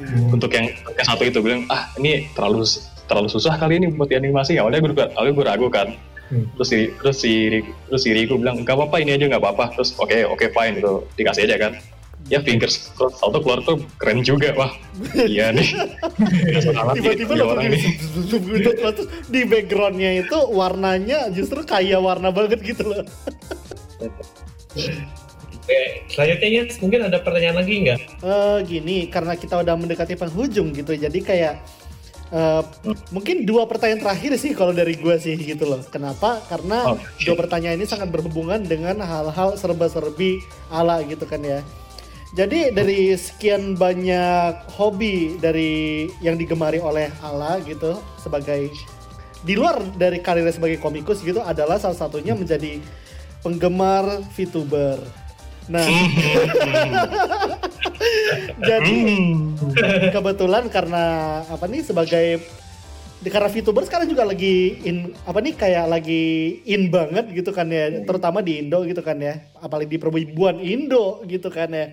Hmm. untuk yang yang satu itu bilang ah ini terlalu terlalu susah kali ini buat animasi. Awalnya gue awalnya gue ragu kan. Hmm. terus si terus si terus si Riku bilang nggak apa-apa ini aja nggak apa-apa. Terus oke oke fine itu dikasih aja kan. Ya fingers crossed. Auto keluar tuh keren juga. Wah iya nih. Tiba-tiba lo orang nih gitu. Di backgroundnya itu warnanya justru kayak warna banget gitu loh Oke, selanjutnya ya, mungkin ada pertanyaan lagi nggak? Eh, gini karena kita udah mendekati penghujung gitu jadi kayak Uh, mungkin dua pertanyaan terakhir sih kalau dari gue sih gitu loh. Kenapa? Karena Oh, dua pertanyaan ini sangat berhubungan dengan hal-hal serba-serbi ala gitu kan ya. Jadi dari sekian banyak hobi dari yang digemari oleh Ala gitu sebagai di luar dari karirnya sebagai komikus gitu adalah salah satunya menjadi penggemar VTuber. Nah, jadi kebetulan karena apa nih sebagai karena VTuber sekarang juga lagi in apa nih kayak lagi in banget gitu kan ya. Terutama di Indo gitu kan ya. Apalagi di perwibuan Indo gitu kan ya.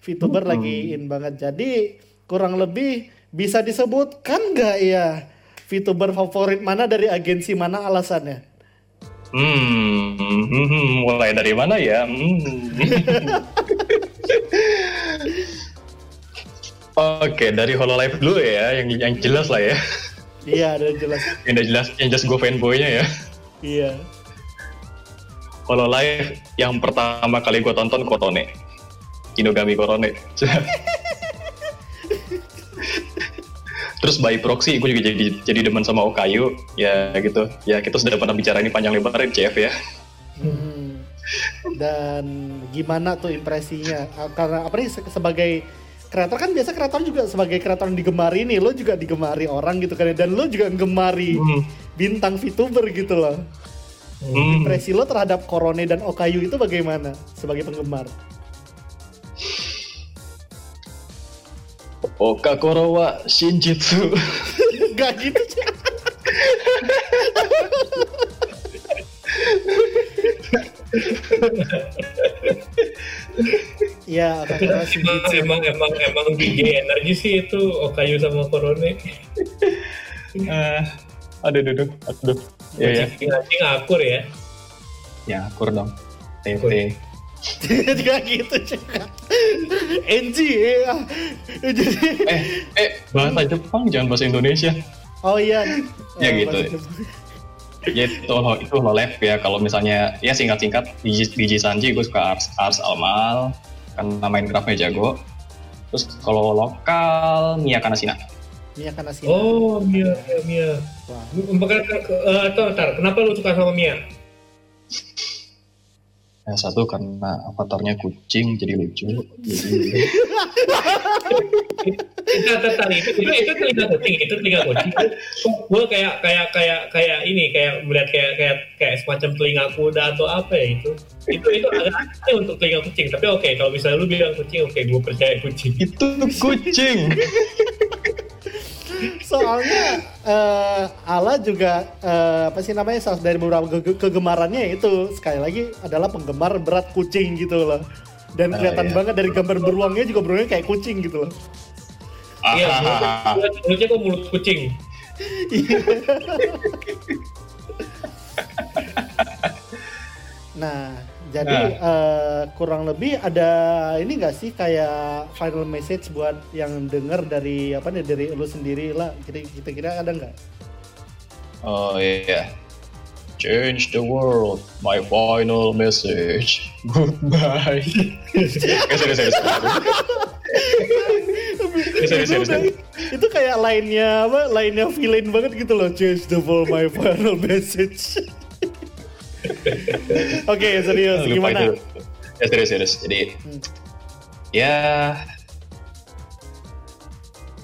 VTuber lagi in banget. Jadi kurang lebih bisa disebutkan nggak ya VTuber favorit mana dari agensi mana alasannya Hmm, hmm, hmm, mulai dari mana ya? Hmm. Oke, dari Hololive dulu ya, yang yang jelas lah ya. iya ada jelas Yang udah jelas, yang jelas gue fanboynya ya. iya Hololive yang pertama kali gue tonton Korone. Kinogami Korone. Terus by proxy gue juga jadi jadi demen sama Okayu ya gitu. Ya kita sudah pernah bicara ini panjang lebar di CF ya. Hmm. Dan gimana tuh impresinya? Karena apa nih se- sebagai kreator kan biasa kreator juga sebagai kreator yang digemari nih, lo juga digemari orang gitu kan ya. dan lo juga gemari Hmm. bintang VTuber gitu loh. Hmm. Impresi lo terhadap Korone dan Okayu itu bagaimana sebagai penggemar? Okakoro wa Shinjitsu. Gak gitu sih. Ya, emang Shinjitsu. emang emang emang DJ energi sih itu Okayu sama Korone. Eh, aduh, aduh, aduh, aduh. Ya, ya. Anjing akur ya. Ya, akur dong. TT. Juga gitu juga. NG ya. Jadi Eh, eh, bahasa Jepang jangan bahasa Indonesia. oh iya. Ya Oh, gitu. bahasa- Ya itu itu Hololive ya. Kalau misalnya ya singkat-singkat DJ, DJ Sanji gue suka Ars, Ars Almal karena Minecraftnya jago. Terus kalau lokal Mia Kanashina. Mia Kanashina. Oh Mia Mia Mia. Wah. Bukan, eh, tar, tar, kenapa lu suka sama Mia? Ya satu karena avatarnya kucing jadi lucu. Jadi itu, itu, itu telinga kucing, itu telinga kucing. Gue kayak kayak kayak kayak ini kayak melihat kayak kayak kayak semacam telinga kuda atau apa ya itu. Itu itu agak aneh untuk telinga kucing. Tapi oke kalau misalnya lu bilang kucing, oke gue percaya kucing. itu kucing. Soalnya eh, Ala juga eh, apa sih namanya salah dari beberapa ke- kegemarannya itu sekali lagi adalah penggemar berat kucing gitu loh. Dan Ah, kelihatan iya. banget dari gambar beruangnya juga beruangnya kayak kucing gitu loh. Iya, Ah, mulut- mulutnya kok mulut kucing. Nah, jadi eh, kurang lebih ada ini nggak sih kayak final message buat yang denger dari apa nih dari lu sendiri lah. Kita kita kira ada nggak? Oh iya. Change the world. My final message. Goodbye. Eh, serius, serius, serius. Serius, serius, serius, serius. itu kayak lainnya apa? Lainnya villain banget gitu loh. Change the world, my final message. Oke, serius. Lupa Gimana? itu. Ya serius, serius. Jadi Hmm. ya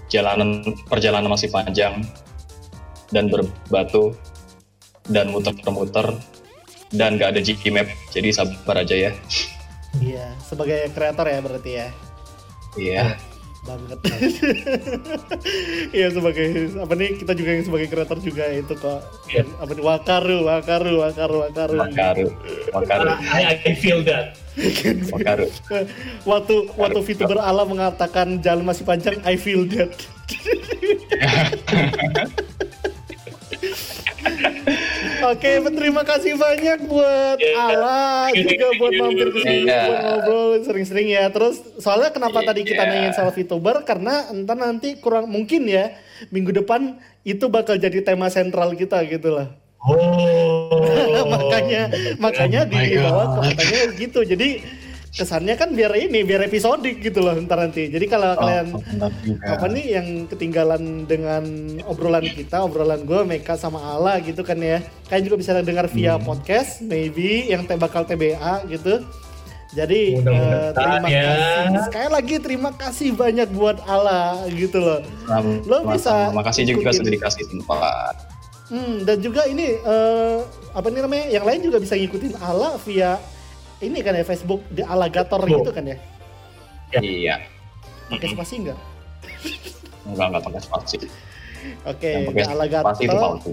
jalanan perjalanan masih panjang dan berbatu dan muter-muter dan gak ada G-map jadi sabar aja ya Iya, sebagai kreator ya berarti ya. iya banget. Iya sebagai apa nih kita juga yang sebagai kreator juga itu kok. Iya. Apa nih wakaru, wakaru, wakaru, wakaru. Wakaru Wakaru I, I feel that. Wakaru waktu waktu VTuber ala mengatakan jalan masih panjang, I feel that. Oke, terima kasih banyak buat Iya. Ala juga buat mampir ke sini Iya. buat ngobrol sering-sering ya. Terus soalnya kenapa tadi kita Iya. nanyain soal VTuber karena entar nanti kurang mungkin ya minggu depan itu bakal jadi tema sentral kita gitu lah. Oh. makanya makanya Oh dibawa ke katanya gitu. Jadi kesannya kan biar ini biar episodik gitu loh ntar nanti jadi kalau Oh, kalian juga. apa nih yang ketinggalan dengan obrolan kita obrolan gue Meka sama Ala gitu kan ya kalian juga bisa dengar via Hmm. podcast maybe yang te bakal TBA gitu jadi eh, terima ya. kasih sekali lagi terima kasih banyak buat Ala gitu loh Sama- Lo bisa sama- Makasih juga sudah dikasih tempat. Hmm, dan juga ini eh, apa nih namanya? Yang lain juga bisa ngikutin Ala via ini kan ya Facebook The Alagator Oh. gitu kan ya. Ya. Iya. Pakai spasi enggak? Enggak enggak pakai spasi. Oke, Yang The pakai spasi itu palsu.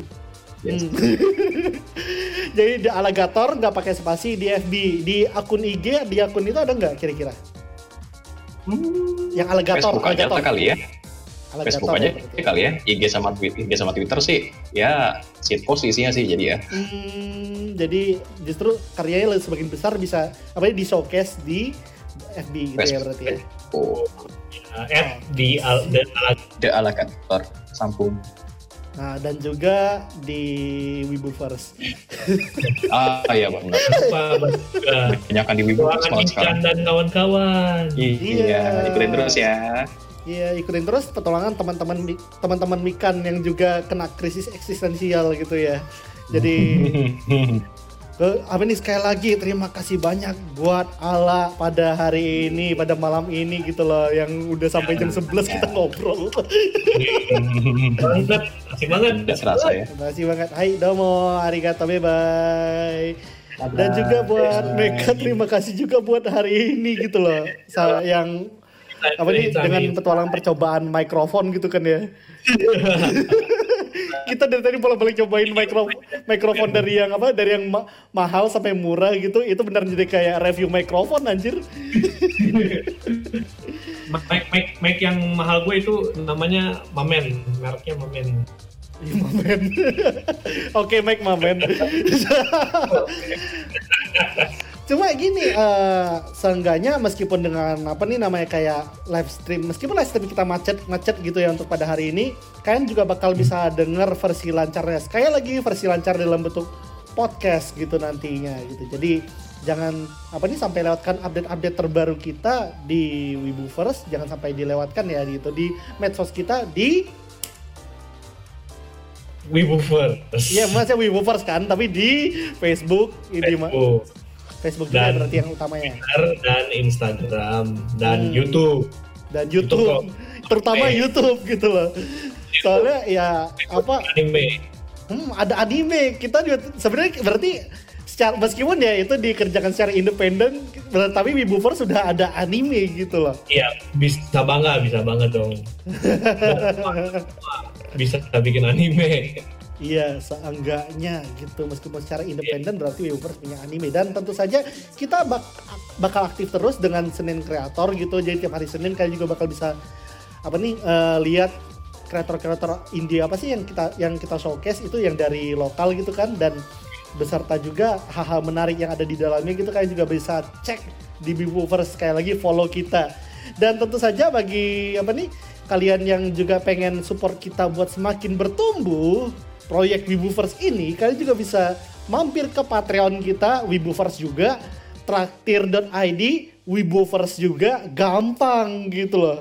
Yes. Hmm. Jadi The Alagator nggak pakai spasi di FB, di akun IG, di akun itu ada nggak kira-kira? Yang Alagator, Facebook aja Alagator. kali ya. Alagator Facebook aja berarti. kali ya. IG sama Twitter, IG sama Twitter sih ya shitpost isinya sih jadi ya. Hmm, jadi justru karyanya lebih sebagian besar bisa apa ya di showcase di FB gitu ya Facebook. berarti ya. Oh, Nah, F di al, dan al, The Alagator Sampung. Nah, dan juga di Wibuverse. Ah iya benar. juga. Kebanyakan di Wibu Ruangan semangat Ican sekarang. dan kawan-kawan. Iya. Iya, ikutin terus ya. Iya, ikutin terus petualangan teman-teman teman-teman Mikan yang juga kena krisis eksistensial gitu ya. Jadi ke apa nih sekali lagi terima kasih banyak buat Ala pada hari ini, pada malam ini gitu loh yang udah sampai jam 11 kita ngobrol. Banget, masih banget. Terasa ya. Terima kasih banget. Hai, domo, arigato, bye bye. Dan juga buat Meka terima kasih juga buat hari ini gitu loh. Yang apa nih dengan petualangan percobaan mikrofon gitu kan ya. Kita dari tadi bolak-balik cobain mikro mikrofon dari yang apa dari yang ma- mahal sampai murah gitu. Itu benar jadi kayak review mikrofon anjir. Mic, mic, mic yang mahal gue itu namanya Mamen, mereknya Mamen. Ih, Mamen. Oke, Mike Mamen. Cuma gini, eh seenggaknya meskipun dengan apa nih namanya kayak live stream, meskipun live stream kita macet macet gitu ya untuk pada hari ini, kalian juga bakal bisa denger versi lancarnya. Sekali lagi versi lancar dalam bentuk podcast gitu nantinya gitu. Jadi jangan apa nih sampai lewatkan update-update terbaru kita di Wibuverse, jangan sampai dilewatkan ya gitu di medsos kita di Wibuverse. Iya, masih Wibuverse kan, tapi di Facebook, ini ma- Facebook, juga Dan- berarti yang utamanya Twitter, dan Instagram, dan Hmm. YouTube. dan YouTube, YouTube terutama Eh. YouTube gitu loh. Soalnya ya apa? Anime. Hmm, ada anime. Kita juga sebenarnya berarti secara meskipun ya itu dikerjakan secara independen, tapi Wibuverse sudah ada anime gitu loh. Iya, bisa bangga, bisa banget dong. bisa bikin anime. Iya, seenggaknya gitu. Meskipun secara independen berarti Weverse punya anime dan tentu saja kita bak- bakal aktif terus dengan Senin Kreator gitu. Jadi tiap hari Senin kalian juga bakal bisa apa nih eh, lihat kreator-kreator indie apa sih yang kita yang kita showcase itu yang dari lokal gitu kan dan beserta juga hal-hal menarik yang ada di dalamnya gitu kalian juga bisa cek di Weverse sekali lagi follow kita. Dan tentu saja bagi apa nih kalian yang juga pengen support kita buat semakin bertumbuh proyek Wibuverse ini kalian juga bisa mampir ke Patreon kita Wibuverse juga traktir.id Wibuverse juga gampang gitu loh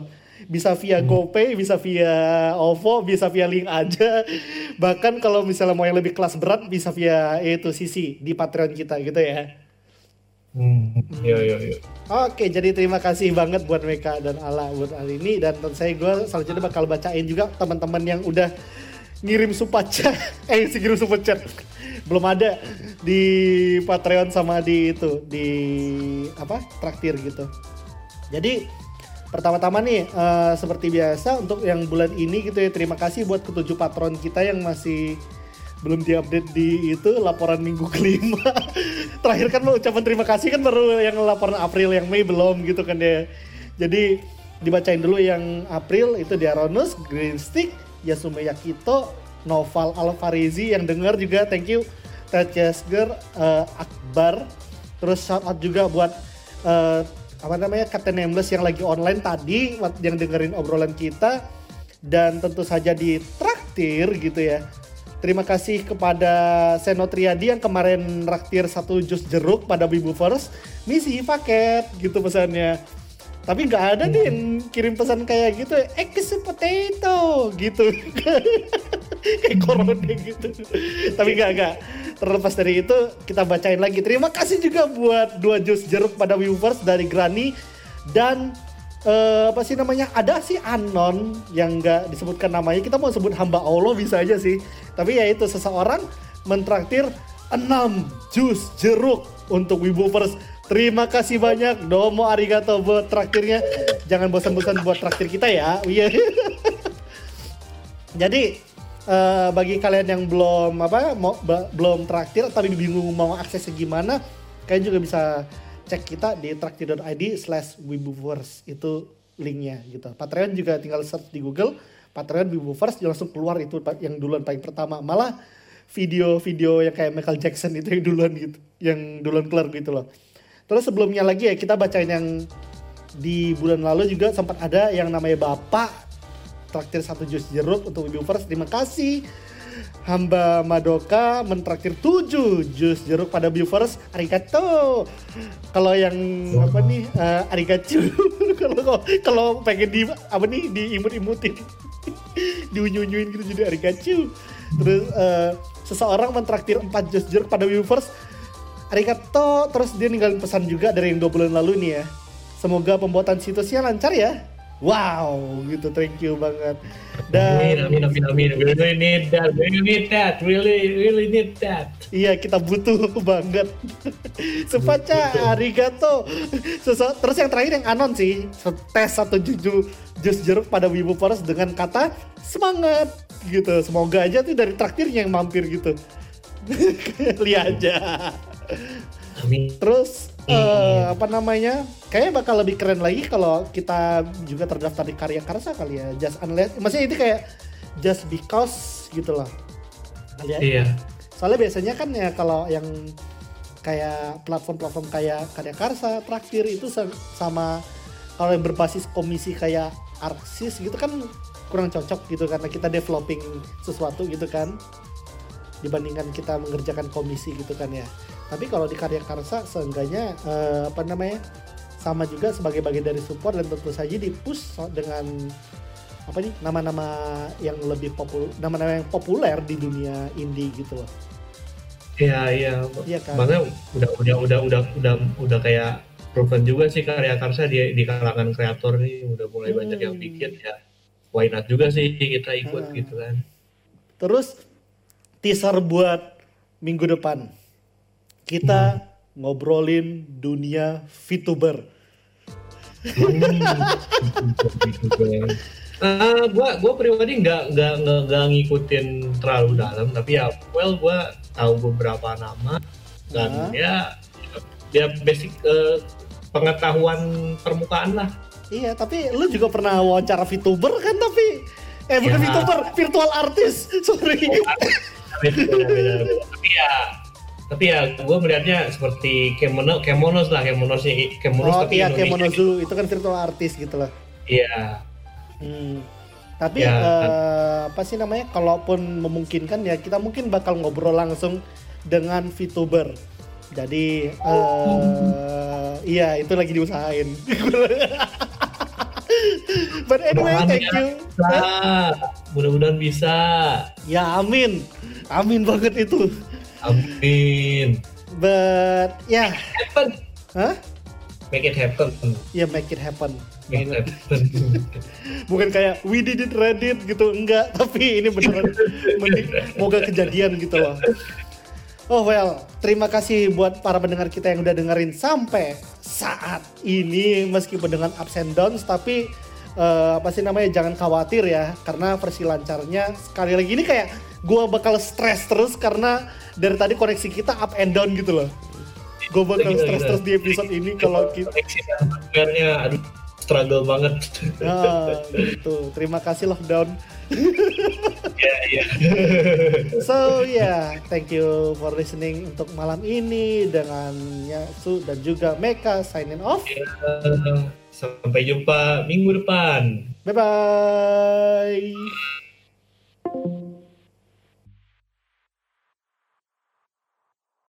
bisa via GoPay, bisa via OVO, bisa via link aja. Bahkan kalau misalnya mau yang lebih kelas berat bisa via itu sisi di Patreon kita gitu ya. Hmm, iya, iya, iya. Oke, jadi terima kasih banget buat Meka dan Ala buat hari ini dan tentu saya gue selanjutnya bakal bacain juga teman-teman yang udah ngirim super chat, eh si ngirim super chat. Belum ada di Patreon sama di itu di apa traktir gitu. Jadi pertama-tama nih eh, seperti biasa untuk yang bulan ini gitu ya terima kasih buat ketujuh patron kita yang masih belum diupdate di itu laporan minggu kelima. Terakhir kan ucapan terima kasih kan baru yang laporan April yang Mei belum gitu kan ya. Jadi dibacain dulu yang April itu Diaronus, Green Stick, Yasume Yakito, Noval Alvarezi yang denger juga thank you Ted Jasger, eh, Akbar terus shout out juga buat eh, apa namanya Captain Nameless yang lagi online tadi yang dengerin obrolan kita dan tentu saja di traktir gitu ya Terima kasih kepada Seno Triadi yang kemarin raktir satu jus jeruk pada Wibu First. Misi paket gitu pesannya. Tapi nggak ada deh yang kirim pesan kayak gitu. Egg potato gitu. kayak corona gitu. Tapi nggak nggak. Terlepas dari itu kita bacain lagi. Terima kasih juga buat dua jus jeruk pada First dari Grani dan eh, apa sih namanya ada sih anon yang nggak disebutkan namanya kita mau sebut hamba Allah bisa aja sih tapi ya itu seseorang mentraktir 6 jus jeruk untuk Wibovers terima kasih banyak domo arigato buat traktirnya. Jangan bosan-bosan buat traktir kita ya iya. Jadi eh, bagi kalian yang belum apa mau, belum traktir tapi bingung mau aksesnya gimana kalian juga bisa cek kita di traktir.id slash wibuverse. Itu linknya gitu. Patreon juga tinggal search di Google Patreon wibuverse langsung keluar itu yang duluan paling pertama. Malah video-video yang kayak Michael Jackson itu yang duluan gitu yang duluan keluar gitu loh terus sebelumnya lagi ya kita bacain yang di bulan lalu juga sempat ada yang namanya Bapak traktir satu jus jeruk untuk Wibuverse terima kasih. Hamba Madoka mentraktir 7 jus jeruk pada viewers arigato. Kalau yang apa nih eh, arigacu kalau kalau pengen di apa nih diimut-imutin. Diunyu-unyuin gitu jadi arigacu terus eh, seseorang mentraktir 4 jus jeruk pada viewers arigato terus dia ninggalin pesan juga dari yang dua bulan lalu nih ya semoga pembuatan situsnya lancar ya wow gitu thank you banget Amin, amin, amin, amin. We really need that. We really need that. Really, really need that. Iya kita butuh banget. Sepaca, arigato. Sesu- Terus yang terakhir yang anon sih, tes satu juju jus jeruk pada Wibu Forest dengan kata semangat gitu. Semoga aja tuh dari traktirnya yang mampir gitu. Lihat aja. Amin. Terus eh, apa namanya? Kayaknya bakal lebih keren lagi kalau kita juga terdaftar di karya karsa kali ya. Just unless, maksudnya itu kayak just because gitu loh. Kali ya. Iya. Soalnya biasanya kan ya kalau yang kayak platform-platform kayak Karya Karsa, Traktir itu sa- sama kalau yang berbasis komisi kayak Arksis gitu kan kurang cocok gitu karena kita developing sesuatu gitu kan dibandingkan kita mengerjakan komisi gitu kan ya. Tapi kalau di Karya Karsa seenggaknya eh, apa namanya sama juga sebagai bagian dari support dan tentu saja di push dengan apa nih nama-nama yang lebih populer nama-nama yang populer di dunia indie gitu loh. Iya, iya. Iya kan? Makanya udah udah udah udah udah udah kayak proven juga sih karya karsa di di kalangan kreator nih udah mulai banyak yang Hmm. bikin ya. Why not juga sih kita ikut Hmm. gitu kan. Terus teaser buat minggu depan. Kita ngobrolin dunia VTuber. Ah, gua gua pribadi nggak nggak nggak ngikutin terlalu dalam tapi ya well gua tahu beberapa nama dan Ah. ya ya basic eh, pengetahuan permukaan lah Iya, tapi lu juga pernah wawancara VTuber kan tapi eh bukan Ya. VTuber, virtual artist. Sorry. beda, beda. tapi ya tapi ya gue melihatnya seperti kemono kemonos lah kemonosnya kemonos Oh tapi iya, Indonesia. Kemonozu itu kan virtual artist gitu lah. iya Hmm. Tapi Ya. eh, apa sih namanya? Kalaupun memungkinkan ya kita mungkin bakal ngobrol langsung dengan VTuber. Jadi eh iya itu lagi diusahain. But anyway, Mudah-mudahan thank ya. you. mudah-mudahan bisa Ya amin, amin banget itu. Amin. But ya, happen. Hah? make it happen. Ya make it happen. make it happen. Bukan kayak we did it Reddit gitu, enggak. Tapi ini beneran. Mending- moga kejadian gitu loh. Oh well, terima kasih buat para pendengar kita yang udah dengerin sampai saat ini. Meskipun dengan ups and downs tapi eh, apa sih namanya jangan khawatir ya. Karena versi lancarnya sekali lagi ini kayak gua bakal stres terus karena dari tadi koneksi kita up and down gitu loh. Gue bakal Gila, stres gila. terus di episode ini kalau kita koneksi dan hardware-nya aduh struggle banget Nah, gitu. Terima kasih lockdown. ya ya So yeah, thank you for listening untuk malam ini dengan Yasu dan juga Meka signing off. Sampai jumpa minggu depan Bye bye.